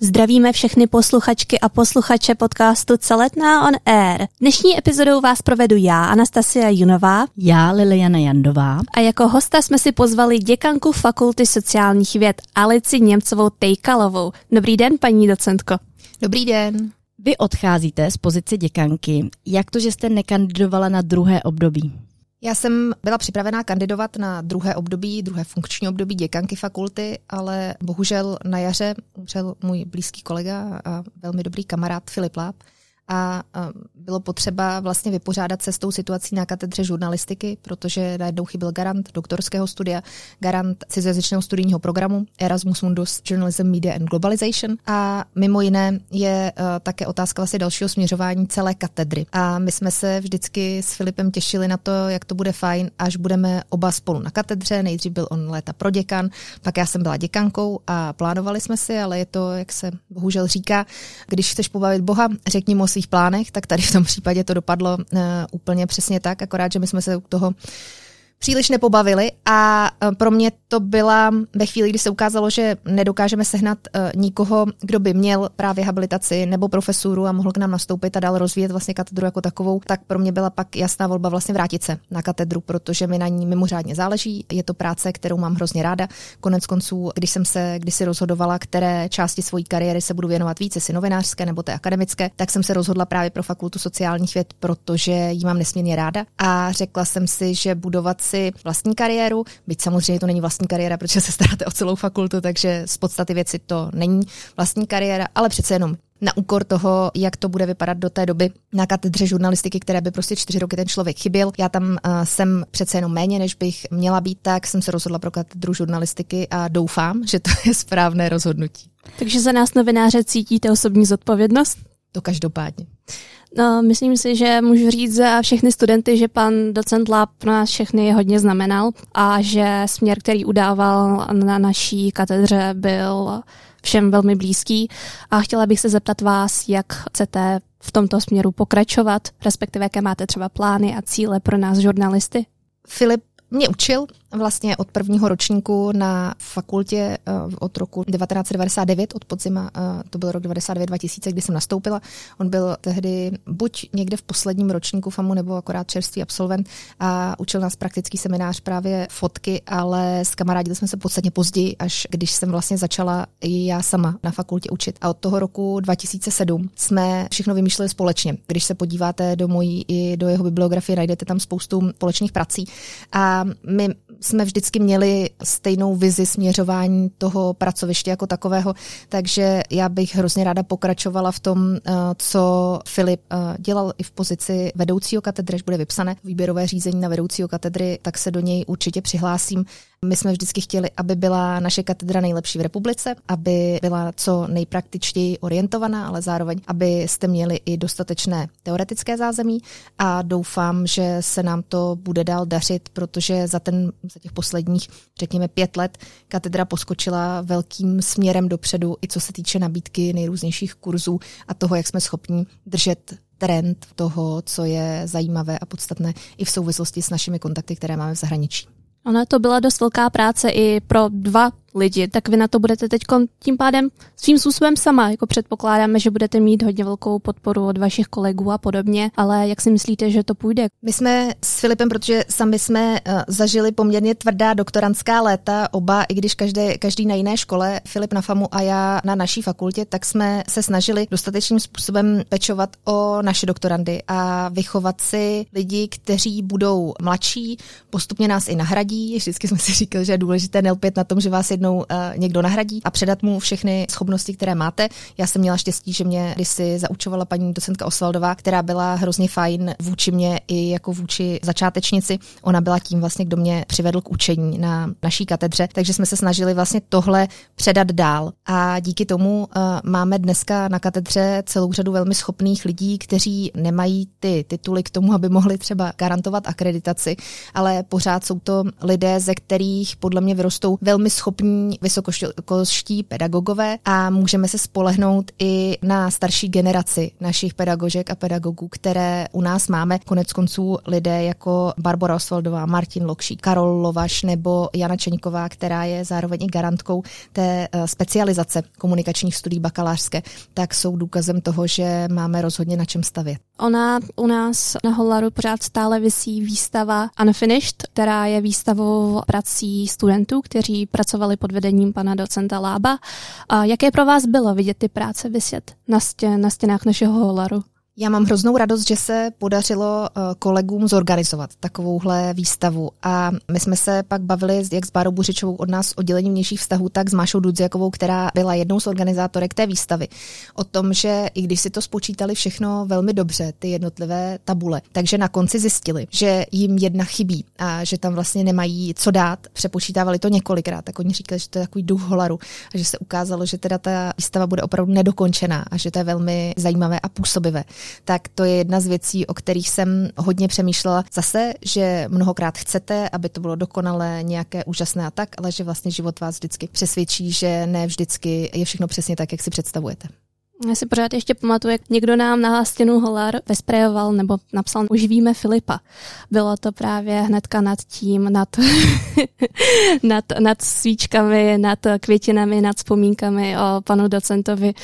Zdravíme všechny posluchačky a posluchače podcastu Celetná on Air. Dnešní epizodou vás provedu já, Anastasia Junová. Já, Liliana Jandová. A jako hosta jsme si pozvali děkanku Fakulty sociálních věd Alici Němcovou Tejkalovou. Dobrý den, paní docentko. Dobrý den. Vy odcházíte z pozice děkanky. Jak to, že jste nekandidovala na druhé období? Já jsem byla připravená kandidovat na druhé období, druhé funkční období děkanky fakulty, ale bohužel na jaře umřel můj blízký kolega a velmi dobrý kamarád Filip Láp a bylo potřeba vlastně vypořádat se s tou situací na katedře žurnalistiky, protože najednou chyběl garant doktorského studia, garant cizojazyčného studijního programu Erasmus Mundus Journalism, Media and Globalization a mimo jiné je uh, také otázka vlastně dalšího směřování celé katedry. A my jsme se vždycky s Filipem těšili na to, jak to bude fajn, až budeme oba spolu na katedře. Nejdřív byl on léta pro děkan, pak já jsem byla děkankou a plánovali jsme si, ale je to, jak se bohužel říká, když chceš pobavit Boha, řekni mu svých plánech, tak tady v tom případě to dopadlo uh, úplně přesně tak, akorát, že my jsme se u toho příliš nepobavili a e, pro mě to byla ve chvíli, kdy se ukázalo, že nedokážeme sehnat uh, nikoho, kdo by měl právě habilitaci nebo profesuru a mohl k nám nastoupit a dál rozvíjet vlastně katedru jako takovou, tak pro mě byla pak jasná volba vlastně vrátit se na katedru, protože mi na ní mimořádně záleží. Je to práce, kterou mám hrozně ráda. Konec konců, když jsem se kdysi rozhodovala, které části své kariéry se budu věnovat více, si novinářské nebo té akademické, tak jsem se rozhodla právě pro fakultu sociálních věd, protože ji mám nesmírně ráda a řekla jsem si, že budovat si vlastní kariéru, byť samozřejmě to není vlastní kariéra, protože se staráte o celou fakultu, takže z podstaty věci to není vlastní kariéra, ale přece jenom na úkor toho, jak to bude vypadat do té doby na katedře žurnalistiky, které by prostě čtyři roky ten člověk chyběl. Já tam uh, jsem přece jenom méně, než bych měla být, tak jsem se rozhodla pro katedru žurnalistiky a doufám, že to je správné rozhodnutí. Takže za nás novináře cítíte osobní zodpovědnost? To každopádně. No, myslím si, že můžu říct za všechny studenty, že pan docent Lab pro nás všechny hodně znamenal a že směr, který udával na naší katedře, byl všem velmi blízký. A chtěla bych se zeptat vás, jak chcete v tomto směru pokračovat, respektive jaké máte třeba plány a cíle pro nás žurnalisty? Filip mě učil vlastně od prvního ročníku na fakultě uh, od roku 1999, od podzima, uh, to byl rok 99-2000, kdy jsem nastoupila. On byl tehdy buď někde v posledním ročníku FAMu, nebo akorát čerstvý absolvent a učil nás praktický seminář právě fotky, ale s kamarádili jsme se podstatně později, až když jsem vlastně začala i já sama na fakultě učit. A od toho roku 2007 jsme všechno vymýšleli společně. Když se podíváte do mojí i do jeho bibliografie, najdete tam spoustu společných prací. A my jsme vždycky měli stejnou vizi směřování toho pracoviště jako takového, takže já bych hrozně ráda pokračovala v tom, eh, co Filip eh, dělal i v pozici vedoucího katedry, až bude vypsané výběrové řízení na vedoucího katedry, tak se do něj určitě přihlásím. My jsme vždycky chtěli, aby byla naše katedra nejlepší v republice, aby byla co nejpraktičtěji orientovaná, ale zároveň, abyste měli i dostatečné teoretické zázemí a doufám, že se nám to bude dál dařit, protože za, ten, za těch posledních, řekněme, pět let katedra poskočila velkým směrem dopředu, i co se týče nabídky nejrůznějších kurzů a toho, jak jsme schopni držet trend toho, co je zajímavé a podstatné i v souvislosti s našimi kontakty, které máme v zahraničí. Ona to byla dost velká práce i pro dva lidi, tak vy na to budete teď tím pádem svým způsobem sama. Jako předpokládáme, že budete mít hodně velkou podporu od vašich kolegů a podobně, ale jak si myslíte, že to půjde? My jsme s Filipem, protože sami jsme uh, zažili poměrně tvrdá doktorantská léta, oba, i když každé, každý na jiné škole, Filip na FAMu a já na naší fakultě, tak jsme se snažili dostatečným způsobem pečovat o naše doktorandy a vychovat si lidi, kteří budou mladší, postupně nás i nahradí. Vždycky jsme si říkali, že je důležité nelpět na tom, že vás jednou uh, někdo nahradí a předat mu všechny schopnosti, které máte. Já jsem měla štěstí, že mě kdysi zaučovala paní docentka Osvaldová, která byla hrozně fajn vůči mě i jako vůči začátečnici. Ona byla tím vlastně, kdo mě přivedl k učení na naší katedře, takže jsme se snažili vlastně tohle předat dál. A díky tomu uh, máme dneska na katedře celou řadu velmi schopných lidí, kteří nemají ty tituly k tomu, aby mohli třeba garantovat akreditaci, ale pořád jsou to lidé, ze kterých podle mě vyrostou velmi schopní kvalitní vysokoškolští pedagogové a můžeme se spolehnout i na starší generaci našich pedagožek a pedagogů, které u nás máme. Konec konců lidé jako Barbara Osvaldová, Martin Lokší, Karol Lovaš nebo Jana Čeňková, která je zároveň i garantkou té eh, specializace komunikačních studií bakalářské, tak jsou důkazem toho, že máme rozhodně na čem stavět. Ona u nás na Hollaru pořád stále vysí výstava Unfinished, která je výstavou prací studentů, kteří pracovali pod vedením pana docenta Lába. A jaké pro vás bylo vidět ty práce vyset na, stě, na stěnách našeho Hollaru? Já mám hroznou radost, že se podařilo eh, kolegům zorganizovat takovouhle výstavu a my jsme se pak bavili jak s Bárou Buřičovou od nás oddělení vnějších vztahů, tak s Mášou Dudziakovou, která byla jednou z organizátorek té výstavy, o tom, že i když si to spočítali všechno velmi dobře, ty jednotlivé tabule, takže na konci zjistili, že jim jedna chybí a že tam vlastně nemají co dát. Přepočítávali to několikrát, tak oni říkali, že to je takový duch holaru a že se ukázalo, že teda ta výstava bude opravdu nedokončená a že to je velmi zajímavé a působivé tak to je jedna z věcí, o kterých jsem hodně přemýšlela. Zase, že mnohokrát chcete, aby to bylo dokonalé, nějaké úžasné a tak, ale že vlastně život vás vždycky přesvědčí, že ne vždycky je všechno přesně tak, jak si představujete. Já si pořád ještě pamatuju, jak někdo nám na stěnu Holar vesprejoval nebo napsal Uživíme Filipa. Bylo to právě hnedka nad tím, nad, nad, nad svíčkami, nad květinami, nad vzpomínkami o panu docentovi.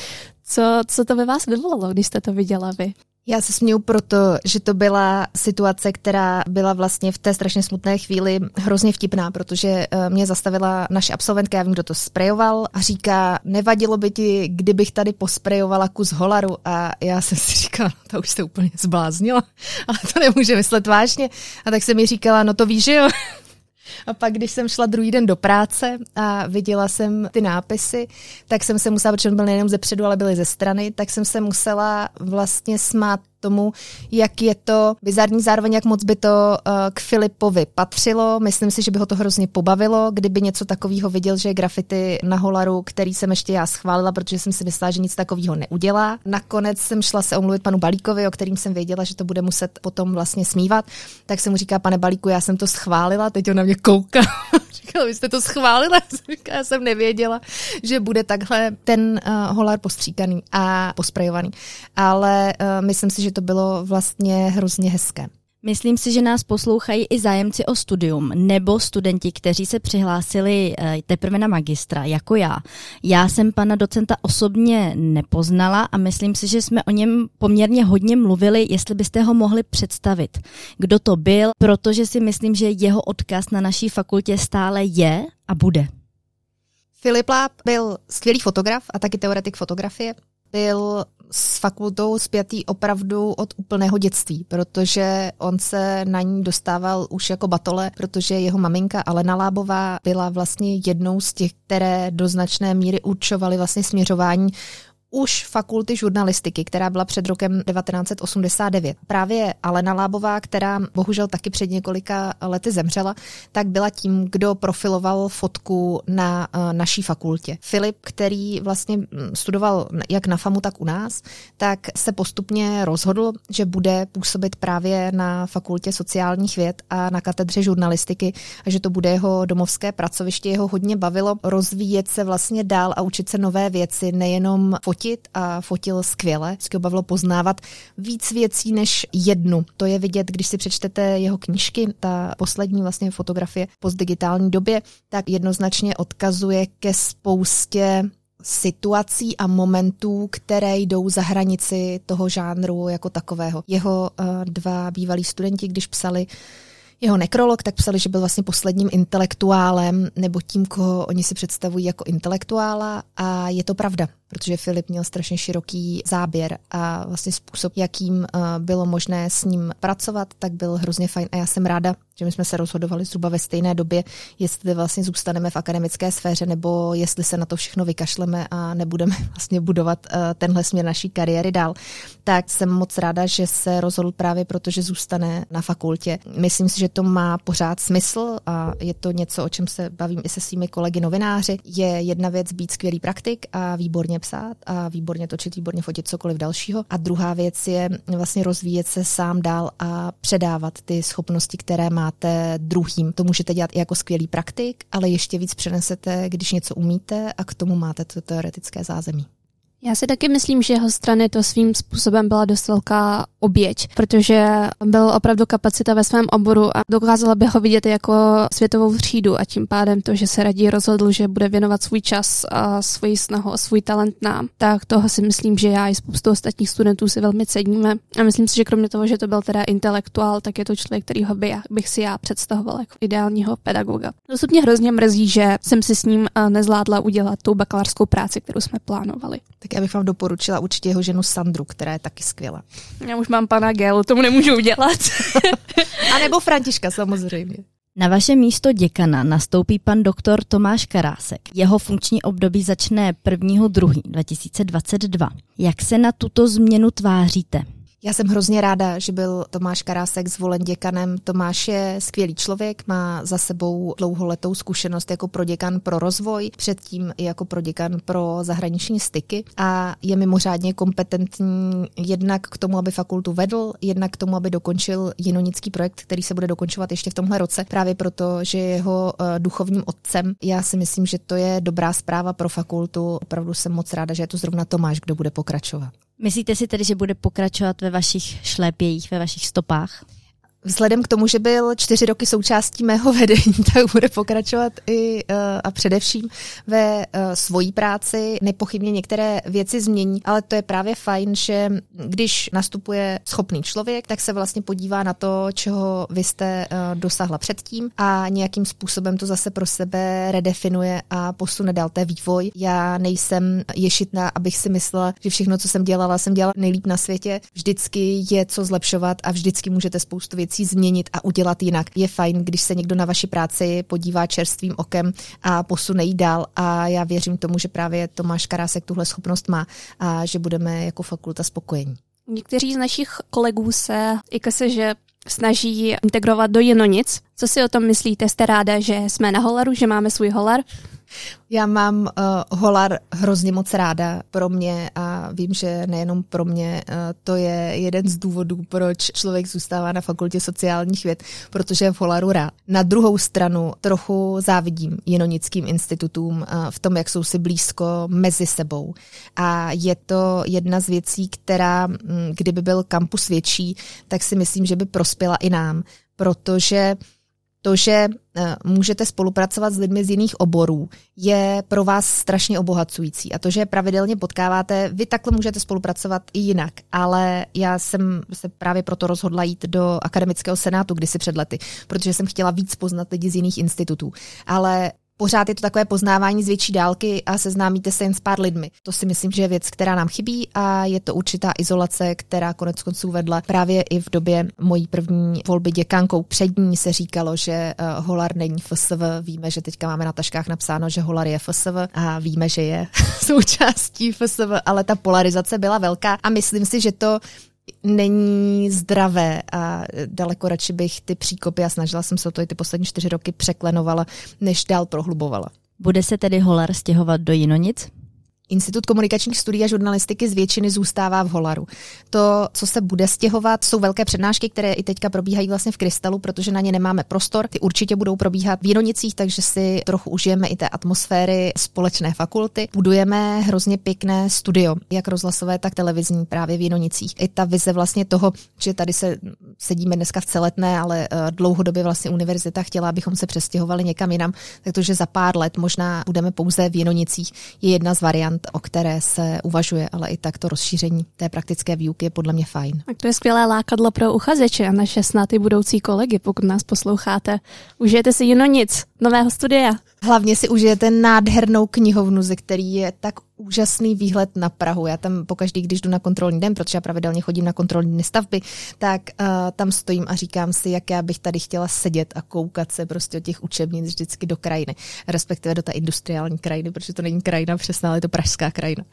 Co, co to ve vás vyvolalo, když jste to viděla vy? Já se směju proto, že to byla situace, která byla vlastně v té strašně smutné chvíli hrozně vtipná, protože eh, mě zastavila naše absolventka, já vím, kdo to sprejoval a říká, nevadilo by ti, kdybych tady posprejovala kus holaru a já jsem si říkala, no to už jste úplně zbláznila, ale to nemůže myslet vážně. A tak se mi říkala, no to víš, že jo, a pak, když jsem šla druhý den do práce a viděla jsem ty nápisy, tak jsem se musela, protože byl nejenom ze předu, ale byly ze strany, tak jsem se musela vlastně smát tomu, jak je to bizarní, zároveň jak moc by to uh, k Filipovi patřilo. Myslím si, že by ho to hrozně pobavilo, kdyby něco takového viděl, že je grafity na Holaru, který jsem ještě já schválila, protože jsem si myslela, že nic takového neudělá. Nakonec jsem šla se omluvit panu Balíkovi, o kterým jsem věděla, že to bude muset potom vlastně smívat. Tak jsem mu říká, pane Balíku, já jsem to schválila, teď on na mě kouká. Říkala, vy jste to schválila? Já jsem nevěděla, že bude takhle ten uh, holar postříkaný a posprejovaný. Ale uh, myslím si, že to bylo vlastně hrozně hezké. Myslím si, že nás poslouchají i zájemci o studium nebo studenti, kteří se přihlásili eh, teprve na magistra, jako já. Já jsem pana docenta osobně nepoznala a myslím si, že jsme o něm poměrně hodně mluvili, jestli byste ho mohli představit. Kdo to byl, protože si myslím, že jeho odkaz na naší fakultě stále je a bude. Filip Láp byl skvělý fotograf a taky teoretik fotografie. Byl s fakultou zpětý opravdu od úplného dětství, protože on se na ní dostával už jako batole, protože jeho maminka Alena Lábová byla vlastně jednou z těch, které do značné míry určovaly vlastně směřování už fakulty žurnalistiky, která byla před rokem 1989. Právě Alena Lábová, která bohužel taky před několika lety zemřela, tak byla tím, kdo profiloval fotku na uh, naší fakultě. Filip, který vlastně mm, studoval jak na FAMu, tak u nás, tak se postupně rozhodl, že bude působit právě na fakultě sociálních věd a na katedře žurnalistiky a že to bude jeho domovské pracoviště. Jeho hodně bavilo rozvíjet se vlastně dál a učit se nové věci, nejenom fotit fotit a fotil skvěle. Vždycky ho bavilo poznávat víc věcí než jednu. To je vidět, když si přečtete jeho knížky, ta poslední vlastně fotografie v postdigitální době, tak jednoznačně odkazuje ke spoustě situací a momentů, které jdou za hranici toho žánru jako takového. Jeho uh, dva bývalí studenti, když psali jeho nekrolog, tak psali, že byl vlastně posledním intelektuálem nebo tím, koho oni si představují jako intelektuála a je to pravda protože Filip měl strašně široký záběr a vlastně způsob, jakým eh, bylo možné s ním pracovat, tak byl hrozně fajn a já jsem ráda, že my jsme se rozhodovali zhruba ve stejné době, jestli vlastně zůstaneme v akademické sféře nebo jestli se na to všechno vykašleme a nebudeme vlastně budovat eh, tenhle směr naší kariéry dál. Tak jsem moc ráda, že se rozhodl právě proto, že zůstane na fakultě. Myslím si, že to má pořád smysl a je to něco, o čem se bavím i se svými kolegy novináři. Je jedna věc být skvělý praktik a výborně psát a výborně točit, výborně fotit cokoliv dalšího. A druhá věc je vlastně rozvíjet se sám dál a předávat ty schopnosti, které máte druhým. To můžete dělat i jako skvělý praktik, ale ještě víc přenesete, když něco umíte a k tomu máte to teoretické zázemí. Já si taky myslím, že jeho strany to svým způsobem byla dost velká oběť, protože byl opravdu kapacita ve svém oboru a dokázala by ho vidět jako světovou třídu a tím pádem to, že se raději rozhodl, že bude věnovat svůj čas a svoji snahu a svůj talent nám, tak toho si myslím, že já i spoustu ostatních studentů si velmi ceníme. A myslím si, že kromě toho, že to byl teda intelektuál, tak je to člověk, kterýho by bych si já představovala jako ideálního pedagoga. Dosud hrozně mrzí, že jsem si s ním nezvládla udělat tu bakalářskou práci, kterou jsme plánovali. Tak já bych vám doporučila určitě jeho ženu Sandru, která je taky skvělá. Já už mám pana Gel, tomu nemůžu udělat. A nebo Františka samozřejmě. Na vaše místo děkana nastoupí pan doktor Tomáš Karásek. Jeho funkční období začne 1.2.2022. 2022. Jak se na tuto změnu tváříte? Já jsem hrozně ráda, že byl Tomáš Karásek zvolen děkanem. Tomáš je skvělý člověk, má za sebou dlouholetou zkušenost jako proděkan pro rozvoj, předtím i jako proděkan pro zahraniční styky a je mimořádně kompetentní jednak k tomu, aby fakultu vedl, jednak k tomu, aby dokončil jinonický projekt, který se bude dokončovat ještě v tomhle roce, právě proto, že je jeho eh, duchovním otcem. Já si myslím, že to je dobrá zpráva pro fakultu. Opravdu jsem moc ráda, že je to zrovna Tomáš, kdo bude pokračovat. Myslíte si tedy, že bude pokračovat ve vašich šlépějích, ve vašich stopách? Vzhledem k tomu, že byl čtyři roky součástí mého vedení, tak bude pokračovat i uh, a především ve uh, svojí práci. Nepochybně některé věci změní, ale to je právě fajn, že když nastupuje schopný člověk, tak se vlastně podívá na to, čeho vy jste uh, dosahla předtím a nějakým způsobem to zase pro sebe redefinuje a posune dál ten vývoj. Já nejsem ješitná, abych si myslela, že všechno, co jsem dělala, jsem dělala nejlíp na světě. Vždycky je co zlepšovat a vždycky můžete spoustu věcí věcí změnit a udělat jinak. Je fajn, když se někdo na vaši práci podívá čerstvým okem a posune jí dál a já věřím tomu, že právě Tomáš Karásek tuhle schopnost má a že budeme jako fakulta spokojení. Někteří z našich kolegů se i že snaží integrovat do Jinonic. Co si o tom myslíte? Jste ráda, že jsme na Holaru, že máme svůj Holar? Já mám uh, Holar hrozně moc ráda pro mě a vím, že nejenom pro mě, uh, to je jeden z důvodů, proč člověk zůstává na fakultě sociálních věd, protože je v Holaru rád. Na druhou stranu trochu závidím jinonickým institutům uh, v tom, jak jsou si blízko mezi sebou. A je to jedna z věcí, která, um, kdyby byl kampus větší, tak si myslím, že by prospěla i nám, protože to, že eh, můžete spolupracovat s lidmi z jiných oborů, je pro vás strašně obohacující. A to, že pravidelně potkáváte, vy takhle můžete spolupracovat i jinak. Ale já jsem se právě proto rozhodla jít do akademického senátu kdysi před lety, protože jsem chtěla víc poznat lidi z jiných institutů. Ale Pořád je to takové poznávání z větší dálky a seznámíte se jen s pár lidmi. To si myslím, že je věc, která nám chybí a je to určitá izolace, která konec konců vedla právě i v době mojí první volby děkankou. Před ní se říkalo, že uh, Holar není FSV. Víme, že teďka máme na taškách napsáno, že Holar je FSV a víme, že je součástí FSV, ale ta polarizace byla velká a myslím si, že to není zdravé a daleko radši bych ty příkopy a snažila jsem se o to i ty poslední čtyři roky překlenovala, než dál prohlubovala. Bude se tedy Holar stěhovat do Jinonic? Institut komunikačních studií a žurnalistiky z většiny zůstává v Holaru. To, co se bude stěhovat, jsou velké přednášky, které i teďka probíhají vlastně v Krystalu, protože na ně nemáme prostor. Ty určitě budou probíhat v Jinonicích, takže si trochu užijeme i té atmosféry společné fakulty. Budujeme hrozně pěkné studio, jak rozhlasové, tak televizní právě v Jinonicích. I ta vize vlastně toho, že tady se sedíme dneska v celetné, ale uh, dlouhodobě vlastně univerzita chtěla, abychom se přestěhovali někam jinam, takže za pár let možná budeme pouze v Jinonicích, je jedna z variant o které se uvažuje, ale i tak to rozšíření té praktické výuky je podle mě fajn. Tak to je skvělé lákadlo pro uchazeče a naše snad i budoucí kolegy, pokud nás posloucháte. Užijete si jino nic, nového studia. Hlavně si užijete nádhernou knihovnu, ze který je tak úžasný výhled na Prahu. Já tam pokaždý, když jdu na kontrolní den, protože já pravidelně chodím na kontrolní dny stavby, tak uh, tam stojím a říkám si, jak já bych tady chtěla sedět a koukat se prostě od těch učebnic vždycky do krajiny, respektive do té industriální krajiny, protože to není krajina přesná, ale je to pražská krajina.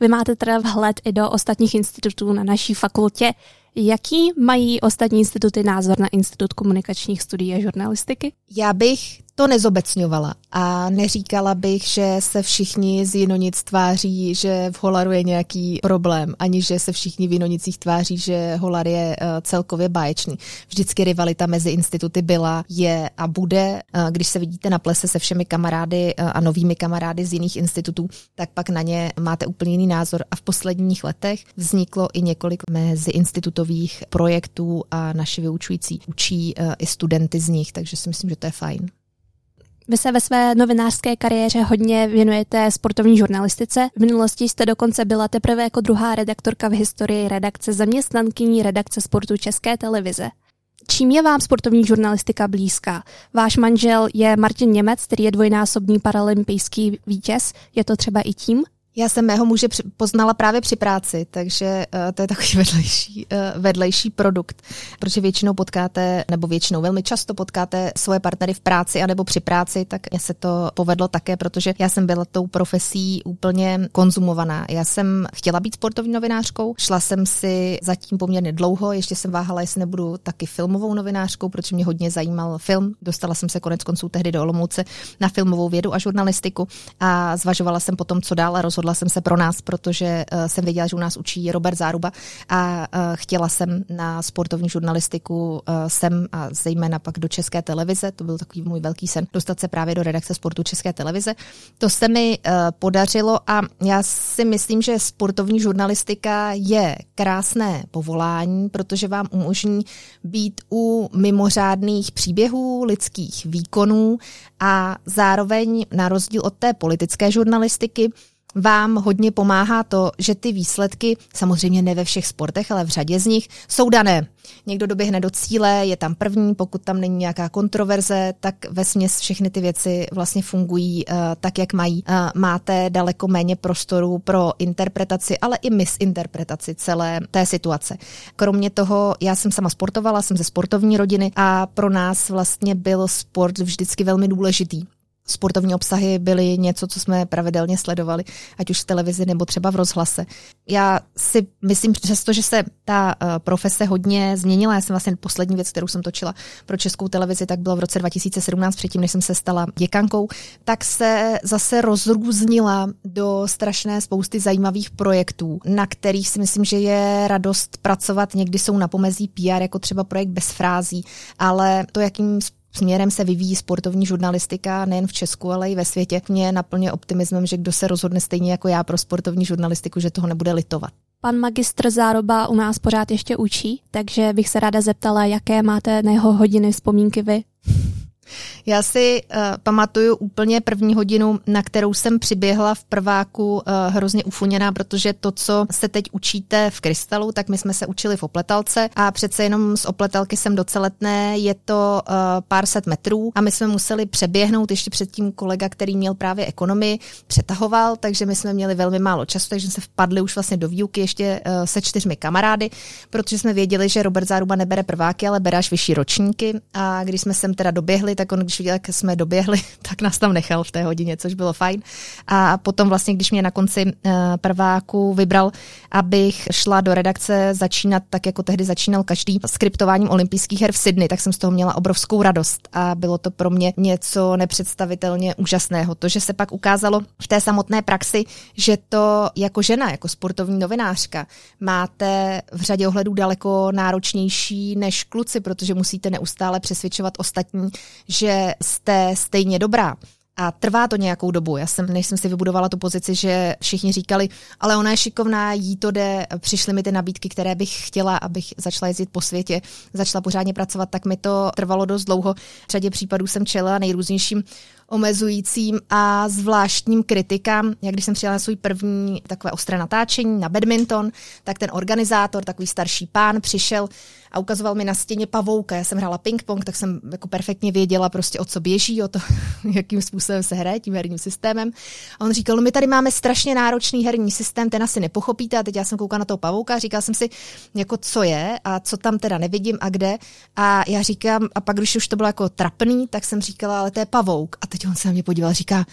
Vy máte teda vhled i do ostatních institutů na naší fakultě. Jaký mají ostatní instituty názor na Institut komunikačních studií a žurnalistiky? Já bych to nezobecňovala a neříkala bych, že se všichni z Jinonic tváří, že v Holaru je nějaký problém, ani že se všichni v Jinonicích tváří, že Holar je uh, celkově báječný. Vždycky rivalita mezi instituty byla, je a bude. Uh, když se vidíte na plese se všemi kamarády uh, a novými kamarády z jiných institutů, tak pak na ně máte úplně jiný názor. A v posledních letech vzniklo i několik mezi institutových projektů a naši vyučující učí uh, i studenty z nich, takže si myslím, že to je fajn. Vy se ve své novinářské kariéře hodně věnujete sportovní žurnalistice. V minulosti jste dokonce byla teprve jako druhá redaktorka v historii redakce zaměstnankyní redakce sportu České televize. Čím je vám sportovní žurnalistika blízká? Váš manžel je Martin Němec, který je dvojnásobný paralympijský vítěz. Je to třeba i tím? Já jsem mého muže poznala právě při práci, takže uh, to je takový vedlejší, uh, vedlejší produkt, protože většinou potkáte, nebo většinou velmi často potkáte svoje partnery v práci anebo při práci, tak mě se to povedlo také, protože já jsem byla tou profesí úplně konzumovaná. Já jsem chtěla být sportovní novinářkou, šla jsem si zatím poměrně dlouho, ještě jsem váhala, jestli nebudu taky filmovou novinářkou, protože mě hodně zajímal film. Dostala jsem se konec konců tehdy do Olomouce na filmovou vědu a žurnalistiku a zvažovala jsem potom, co dál a rozhodla rozhodla jsem se pro nás, protože uh, jsem věděla, že u nás učí Robert Záruba a uh, chtěla jsem na sportovní žurnalistiku uh, sem a zejména pak do České televize. To byl takový můj velký sen, dostat se právě do redakce sportu České televize. To se mi podařilo a já si myslím, že sportovní žurnalistika je krásné povolání, protože vám umožní být u mimořádných příběhů, lidských výkonů a zároveň na rozdíl od té politické žurnalistiky vám hodně pomáhá to, že ty výsledky, samozřejmě ne ve všech sportech, ale v řadě z nich, jsou dané. Někdo doběhne do cíle, je tam první, pokud tam není nějaká kontroverze, tak ve směs všechny ty věci vlastně fungují uh, tak, jak mají. Uh, máte daleko méně prostoru pro interpretaci, ale i misinterpretaci celé té situace. Kromě toho, já jsem sama sportovala, jsem ze sportovní rodiny a pro nás vlastně byl sport vždycky velmi důležitý sportovní obsahy byly něco, co jsme pravidelně sledovali, ať už v televizi nebo třeba v rozhlase. Já si myslím, přesto, že se ta uh, profese hodně změnila, já jsem vlastně poslední věc, kterou jsem točila pro českou televizi, tak bylo v roce 2017, předtím, než jsem se stala děkankou, tak se zase rozrůznila do strašné spousty zajímavých projektů, na kterých si myslím, že je radost pracovat. Někdy jsou na pomezí PR, jako třeba projekt bez frází, ale to, jakým směrem se vyvíjí sportovní žurnalistika nejen v Česku, ale i ve světě. Mě naplně optimismem, že kdo se rozhodne stejně jako já pro sportovní žurnalistiku, že toho nebude litovat. Pan magistr Zároba u nás pořád ještě učí, takže bych se ráda zeptala, jaké máte na jeho hodiny vzpomínky vy. Já si uh, pamatuju úplně první hodinu, na kterou jsem přiběhla v prváku uh, hrozně ufuněná, protože to, co se teď učíte v krystalu, tak my jsme se učili v opletalce a přece jenom z opletalky jsem doceletné, je to uh, pár set metrů a my jsme museli přeběhnout ještě předtím kolega, který měl právě ekonomii, přetahoval, takže my jsme měli velmi málo času, takže jsme vpadli už vlastně do výuky ještě uh, se čtyřmi kamarády, protože jsme věděli, že Robert Záruba nebere prváky, ale bere až vyšší ročníky. A když jsme sem teda doběhli, tak on, když viděl, jak jsme doběhli, tak nás tam nechal v té hodině, což bylo fajn. A potom vlastně, když mě na konci uh, prváku vybral, abych šla do redakce začínat tak, jako tehdy začínal každý skriptováním olympijských her v Sydney, tak jsem z toho měla obrovskou radost a bylo to pro mě něco nepředstavitelně úžasného. To, že se pak ukázalo v té samotné praxi, že to jako žena, jako sportovní novinářka, máte v řadě ohledů daleko náročnější než kluci, protože musíte neustále přesvědčovat ostatní, že jste stejně dobrá. A trvá to nějakou dobu. Já jsem, než jsem si vybudovala tu pozici, že všichni říkali, ale ona je šikovná, jí to jde, přišly mi ty nabídky, které bych chtěla, abych začala jezdit po světě, začala pořádně pracovat, tak mi to trvalo dost dlouho. V řadě případů jsem čelila nejrůznějším omezujícím a zvláštním kritikám. Jak když jsem přijela na svůj první takové ostré natáčení na badminton, tak ten organizátor, takový starší pán, přišel a ukazoval mi na stěně pavouka. Já jsem hrála ping-pong, tak jsem jako perfektně věděla prostě o co běží, o to, jakým způsobem se hraje tím herním systémem. A on říkal, no my tady máme strašně náročný herní systém, ten asi nepochopíte. A teď já jsem koukala na toho pavouka a říkala jsem si, jako co je a co tam teda nevidím a kde. A já říkám, a pak když už to bylo jako trapný, tak jsem říkala, ale to je pavouk. A teď on se na mě podíval a říká,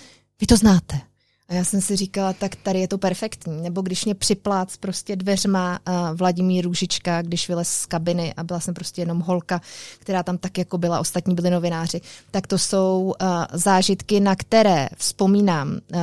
vy to znáte. A já jsem si říkala, tak tady je to perfektní. Nebo když mě připlác prostě dveřma uh, Vladimír Růžička, když vylez z kabiny a byla jsem prostě jenom holka, která tam tak jako byla, ostatní byli novináři, tak to jsou uh, zážitky, na které vzpomínám uh,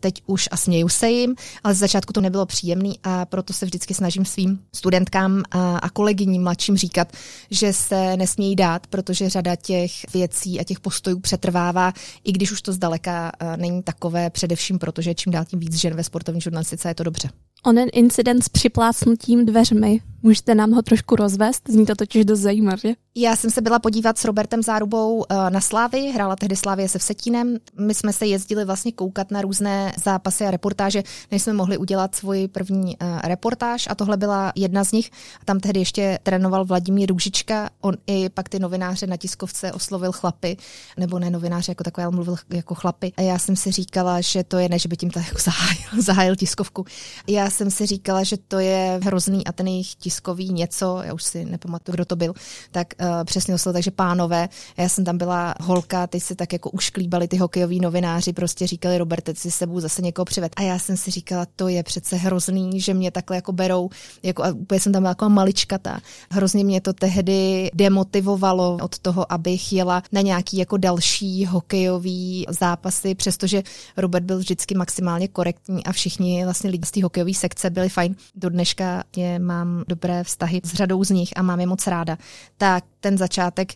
teď už a směju se jim, ale z začátku to nebylo příjemný a proto se vždycky snažím svým studentkám a, a kolegyním mladším říkat, že se nesmějí dát, protože řada těch věcí a těch postojů přetrvává, i když už to zdaleka uh, není takové především především protože čím dál tím víc žen ve sportovní žurnalistice je to dobře. Onen incident s připlácnutím dveřmi, můžete nám ho trošku rozvést? Zní to totiž dost zajímavě. Já jsem se byla podívat s Robertem Zárubou eh, na Slávy, hrála tehdy Slávě se Vsetínem. My jsme se jezdili vlastně koukat na různé zápasy a reportáže, než jsme mohli udělat svoji první uh, reportáž a tohle byla jedna z nich. Tam tehdy ještě trénoval Vladimír Růžička, on i pak ty novináře na tiskovce oslovil chlapy, nebo ne novináře jako takové, ale mluvil jako chlapy. A já jsem si říkala, že to je, ne, že by tím jako zahájil, zahájil tiskovku. Já jsem si říkala, že to je hrozný a ten jejich tiskový něco, já už si nepamatuju, kdo to byl, tak uh, přesně oslovil, takže pánové, já jsem tam byla holka, teď se tak jako ušklíbali ty hokejoví novináři, prostě říkali, Roberte, si sebou zase někoho přived. A já jsem si říkala, to je přece hrozný, že mě takhle jako berou, jako, a úplně jsem tam byla jako maličkata. Hrozně mě to tehdy demotivovalo od toho, abych jela na nějaký jako další hokejový zápasy, přestože Robert byl vždycky maximálně korektní a všichni vlastně lidi z té hokejové sekce byli fajn. Do dneška je, mám dobré vztahy s řadou z nich a mám je moc ráda. Tak ten začátek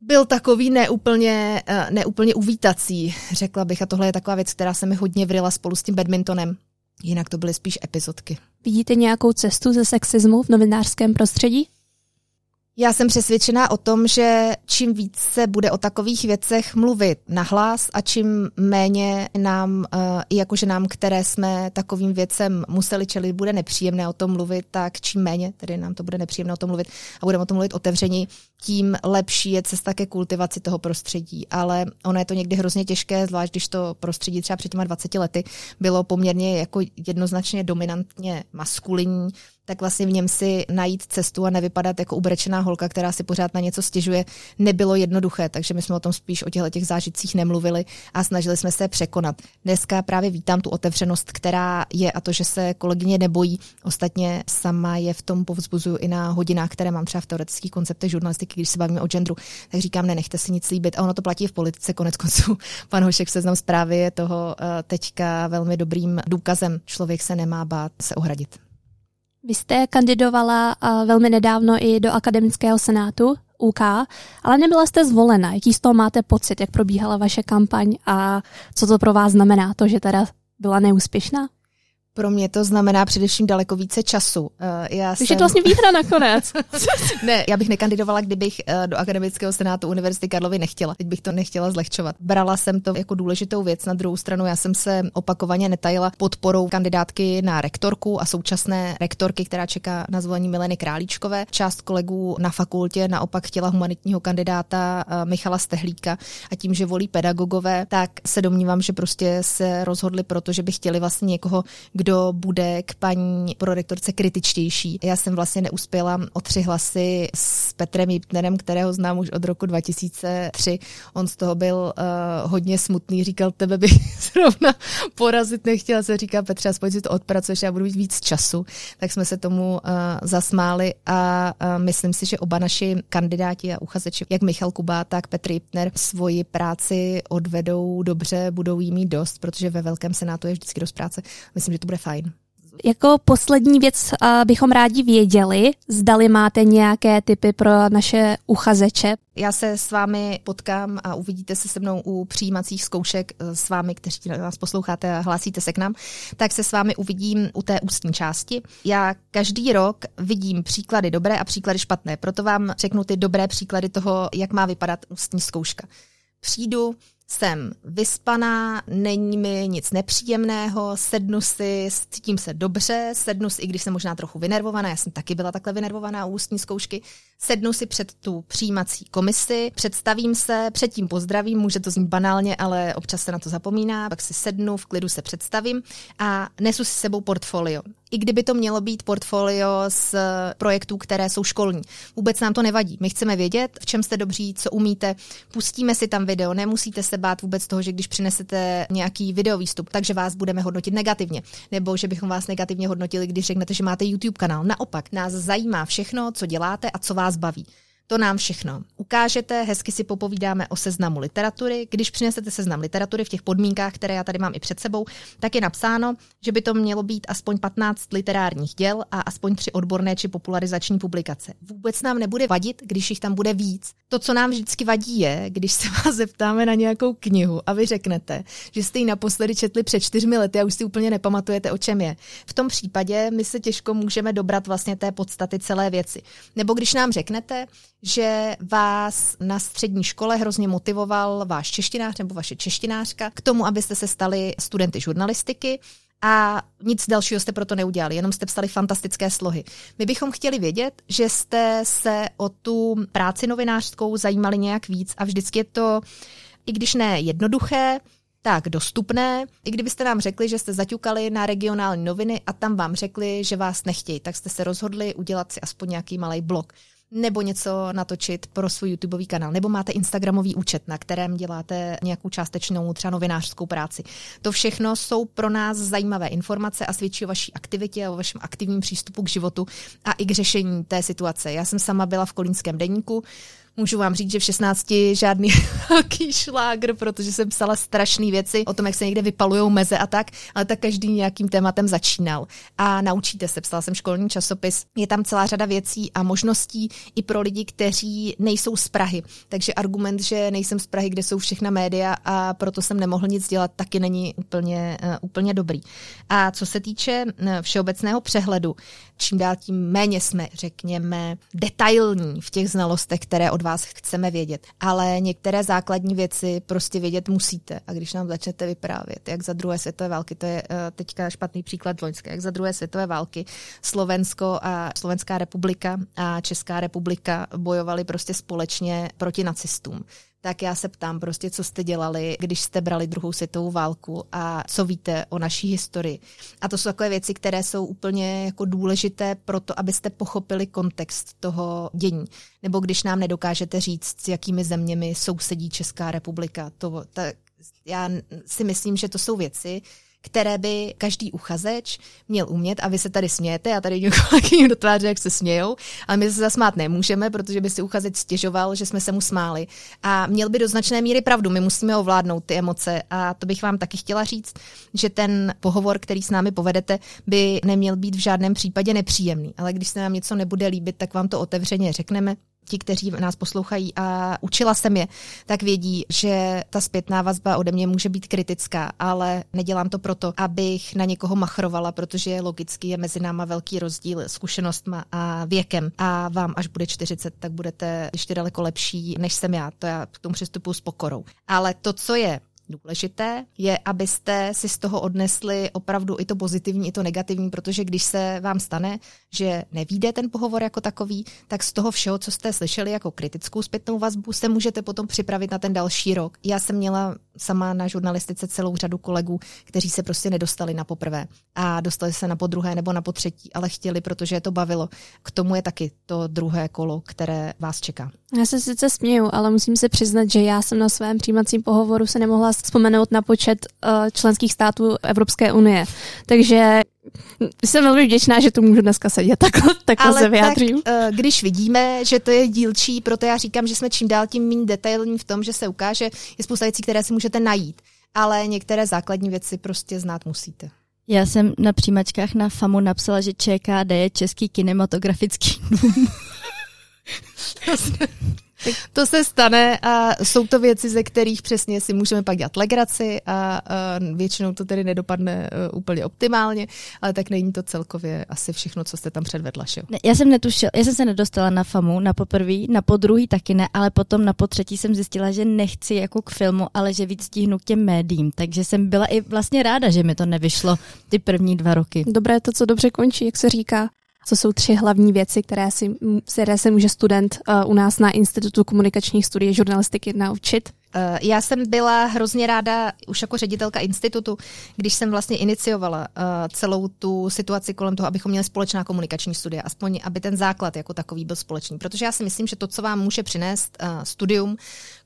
byl takový neúplně, eh, neúplně uvítací, řekla bych. A tohle je taková věc, která se mi hodně vrila spolu s tím badmintonem. Jinak to byly spíš epizodky. Vidíte nějakou cestu ze sexismu v novinářském prostředí? Já jsem přesvědčená o tom, že čím víc se bude o takových věcech mluvit nahlas a čím méně nám, eh, i jako nám, které jsme takovým věcem museli čelit, bude nepříjemné o tom mluvit, tak čím méně tedy nám to bude nepříjemné o tom mluvit a budeme o tom mluvit otevření, tím lepší je cesta ke kultivaci toho prostředí. Ale ono je to někdy hrozně těžké, zvlášť když to prostředí třeba před těma 20 lety bylo poměrně jako jednoznačně dominantně maskulinní, tak vlastně v něm si najít cestu a nevypadat jako ubrečená holka, která si pořád na něco stěžuje, nebylo jednoduché, takže my jsme o tom spíš o těchto těch zážitcích nemluvili a snažili jsme se překonat. Dneska právě vítám tu otevřenost, která je a to, že se kolegyně nebojí. Ostatně sama je v tom povzbuzuju i na hodinách, které mám třeba v teoretických konceptech žurnalistiky, když se bavíme o genderu, tak říkám, ne, nechte si nic líbit. A ono to platí v politice, konec konců. Pan Hošek seznam zprávy je toho eh, teďka velmi dobrým důkazem. Člověk se nemá bát se ohradit. Vy jste kandidovala velmi nedávno i do akademického senátu UK, ale nebyla jste zvolena. Jaký z toho máte pocit, jak probíhala vaše kampaň a co to pro vás znamená, to, že teda byla neúspěšná? Pro mě to znamená především daleko více času. Eh, já Takže jsem... je to vlastně výhra nakonec. ne, já bych nekandidovala, kdybych eh, do Akademického senátu Univerzity Karlovy nechtěla. Teď bych to nechtěla zlehčovat. Brala jsem to jako důležitou věc. Na druhou stranu já jsem se opakovaně netajila podporou kandidátky na rektorku a současné rektorky, která čeká na zvolení Mileny Králíčkové. Část kolegů na fakultě naopak chtěla humanitního kandidáta eh, Michala Stehlíka a tím, že volí pedagogové, tak se domnívám, že prostě se rozhodli proto, že by chtěli vlastně někoho, kdo bude k paní prorektorce kritičtější. Já jsem vlastně neuspěla o tři hlasy s Petrem Jipnerem, kterého znám už od roku 2003. On z toho byl uh, hodně smutný, říkal, tebe bych zrovna porazit nechtěla, se říká Petře, aspoň si to odpracuješ, já budu mít víc času. Tak jsme se tomu uh, zasmáli a uh, myslím si, že oba naši kandidáti a uchazeči, jak Michal Kuba, tak Petr Jipner, svoji práci odvedou dobře, budou jí mít dost, protože ve Velkém senátu je vždycky dost práce. Myslím, že to bude fajn. Jako poslední věc bychom rádi věděli, zdali máte nějaké typy pro naše uchazeče. Já se s vámi potkám a uvidíte se se mnou u přijímacích zkoušek e, s vámi, kteří nás posloucháte a hlásíte se k nám, tak se s vámi uvidím u té ústní části. Já každý rok vidím příklady dobré a příklady špatné, proto vám řeknu ty dobré příklady toho, jak má vypadat ústní zkouška. Přijdu, jsem vyspaná, není mi nic nepříjemného, sednu si, cítím se dobře, sednu si, i když jsem možná trochu vynervovaná, já jsem taky byla takhle vynervovaná u ústní zkoušky, sednu si před tu přijímací komisi, představím se, předtím pozdravím, může to znít banálně, ale občas se na to zapomíná, pak si sednu, v klidu se představím a nesu si sebou portfolio. I kdyby to mělo být portfolio z projektů, které jsou školní. Vůbec nám to nevadí. My chceme vědět, v čem jste dobří, co umíte. Pustíme si tam video, nemusíte se bát vůbec toho, že když přinesete nějaký videovýstup, takže vás budeme hodnotit negativně, nebo že bychom vás negativně hodnotili, když řeknete, že máte YouTube kanál. Naopak, nás zajímá všechno, co děláte a co vás baví. To nám všechno ukážete, hezky si popovídáme o seznamu literatury. Když přinesete seznam literatury v těch podmínkách, které já tady mám i před sebou, tak je napsáno, že by to mělo být aspoň 15 literárních děl a aspoň tři odborné či popularizační publikace. Vůbec nám nebude vadit, když jich tam bude víc. To, co nám vždycky vadí, je, když se vás zeptáme na nějakou knihu a vy řeknete, že jste ji naposledy četli před čtyřmi lety a už si úplně nepamatujete, o čem je. V tom případě my se těžko můžeme dobrat vlastně té podstaty celé věci. Nebo když nám řeknete, že vás na střední škole hrozně motivoval váš češtinář nebo vaše češtinářka k tomu, abyste se stali studenty žurnalistiky a nic dalšího jste proto neudělali, jenom jste psali fantastické slohy. My bychom chtěli vědět, že jste se o tu práci novinářskou zajímali nějak víc a vždycky je to, i když ne jednoduché, tak dostupné. I kdybyste nám řekli, že jste zaťukali na regionální noviny a tam vám řekli, že vás nechtějí, tak jste se rozhodli udělat si aspoň nějaký malý blog nebo něco natočit pro svůj YouTubeový kanál, nebo máte Instagramový účet, na kterém děláte nějakou částečnou třeba novinářskou práci. To všechno jsou pro nás zajímavé informace a svědčí o vaší aktivitě a o vašem aktivním přístupu k životu a i k řešení té situace. Já jsem sama byla v kolínském deníku, Můžu vám říct, že v 16 žádný velký šlágr, protože jsem psala strašné věci o tom, jak se někde vypalují meze a tak, ale tak každý nějakým tématem začínal. A naučíte se, psala jsem školní časopis, je tam celá řada věcí a možností i pro lidi, kteří nejsou z Prahy. Takže argument, že nejsem z Prahy, kde jsou všechna média a proto jsem nemohl nic dělat, taky není úplně, uh, úplně dobrý. A co se týče uh, všeobecného přehledu, čím dál tím méně jsme, řekněme, detailní v těch znalostech, které od vás chceme vědět. Ale některé základní věci prostě vědět musíte. A když nám začnete vyprávět, jak za druhé světové války, to je uh, teďka špatný příklad loňské, jak za druhé světové války Slovensko a Slovenská republika a Česká republika bojovali prostě společně proti nacistům tak já se ptám prostě, co jste dělali, když jste brali druhou světovou válku a co víte o naší historii. A to jsou takové věci, které jsou úplně jako důležité pro to, abyste pochopili kontext toho dění. Nebo když nám nedokážete říct, s jakými zeměmi sousedí Česká republika. To, tak já si myslím, že to jsou věci, které by každý uchazeč měl umět a vy se tady smějete a tady někoho do tváře, jak se smějou, ale my se zasmát nemůžeme, protože by si uchazeč stěžoval, že jsme se mu smáli. A měl by do značné míry pravdu, my musíme ovládnout ty emoce. A to bych vám taky chtěla říct, že ten pohovor, který s námi povedete, by neměl být v žádném případě nepříjemný, ale když se nám něco nebude líbit, tak vám to otevřeně řekneme, ti, kteří nás poslouchají a učila jsem je, tak vědí, že ta zpětná vazba ode mě může být kritická, ale nedělám to proto, abych na někoho machrovala, protože logicky je mezi náma velký rozdíl zkušenostma a věkem. A vám, až bude 40, tak budete ještě daleko lepší, než jsem já. To já k tomu přistupuji s pokorou. Ale to, co je důležité, je, abyste si z toho odnesli opravdu i to pozitivní, i to negativní, protože když se vám stane, že nevíde ten pohovor jako takový, tak z toho všeho, co jste slyšeli jako kritickou zpětnou vazbu, se můžete potom připravit na ten další rok. Já jsem měla sama na žurnalistice celou řadu kolegů, kteří se prostě nedostali na poprvé a dostali se na podruhé nebo na potřetí, ale chtěli, protože je to bavilo. K tomu je taky to druhé kolo, které vás čeká. Já se sice směju, ale musím se přiznat, že já jsem na svém přijímacím pohovoru se nemohla vzpomenout na počet uh, členských států Evropské unie. Takže jsem velmi vděčná, že tu můžu dneska sedět, takhle, takhle Ale se vyjádřím. Tak, uh, když vidíme, že to je dílčí, proto já říkám, že jsme čím dál tím méně detailní v tom, že se ukáže, je spousta věcí, které si můžete najít. Ale některé základní věci prostě znát musíte. Já jsem na přijímačkách na FAMu napsala, že ČKD je Český kinematografický dům. To se stane a jsou to věci, ze kterých přesně si můžeme pak dělat legraci a, a většinou to tedy nedopadne uh, úplně optimálně, ale tak není to celkově asi všechno, co jste tam předvedla. Že? Ne, já jsem netušila, já jsem se nedostala na FAMu na poprvý, na podruhý taky ne, ale potom na potřetí jsem zjistila, že nechci jako k filmu, ale že víc stíhnu k těm médiím, takže jsem byla i vlastně ráda, že mi to nevyšlo ty první dva roky. Dobré to, co dobře končí, jak se říká. Co jsou tři hlavní věci, které, si, které se může student uh, u nás na Institutu komunikačních studií žurnalistiky naučit? Eh, já jsem byla hrozně ráda už jako ředitelka institutu, když jsem vlastně iniciovala eh, celou tu situaci kolem toho, abychom měli společná komunikační studia, aspoň aby ten základ jako takový byl společný. Protože já si myslím, že to, co vám může přinést eh, studium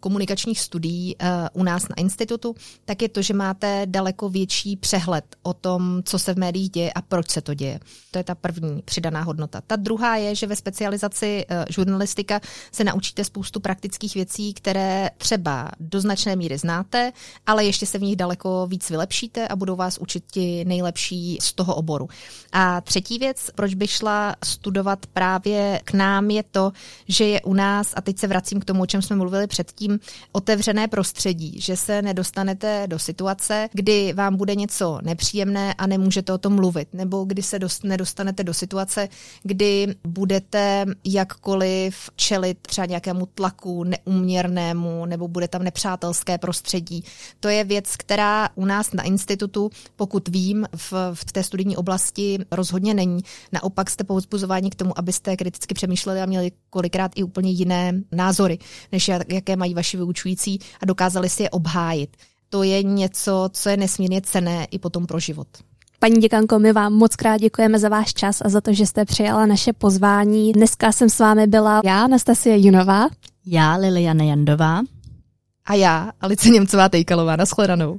komunikačních studií u nás na institutu, tak je to, že máte daleko větší přehled o tom, co se v médiích děje a proč se to děje. To je ta první přidaná hodnota. Ta druhá je, že ve specializaci žurnalistika se naučíte spoustu praktických věcí, které třeba do značné míry znáte, ale ještě se v nich daleko víc vylepšíte a budou vás učit ti nejlepší z toho oboru. A třetí věc, proč bych šla studovat právě k nám, je to, že je u nás, a teď se vracím k tomu, o čem jsme mluvili předtím, otevřené prostředí, že se nedostanete do situace, kdy vám bude něco nepříjemné a nemůžete o tom mluvit, nebo kdy se dost, nedostanete do situace, kdy budete jakkoliv čelit třeba nějakému tlaku neuměrnému, nebo bude tam nepřátelské prostředí. To je věc, která u nás na institutu, pokud vím, v, v té studijní oblasti rozhodně není. Naopak jste povzbuzováni k tomu, abyste kriticky přemýšleli a měli kolikrát i úplně jiné názory, než jaké mají vaši vyučující a dokázali si je obhájit. To je něco, co je nesmírně cené i potom pro život. Paní děkanko, my vám moc krát děkujeme za váš čas a za to, že jste přijala naše pozvání. Dneska jsem s vámi byla já, Anastasie Junová. Já, Liliana Jandová. A já, Alice Němcová Tejkalová. Naschledanou.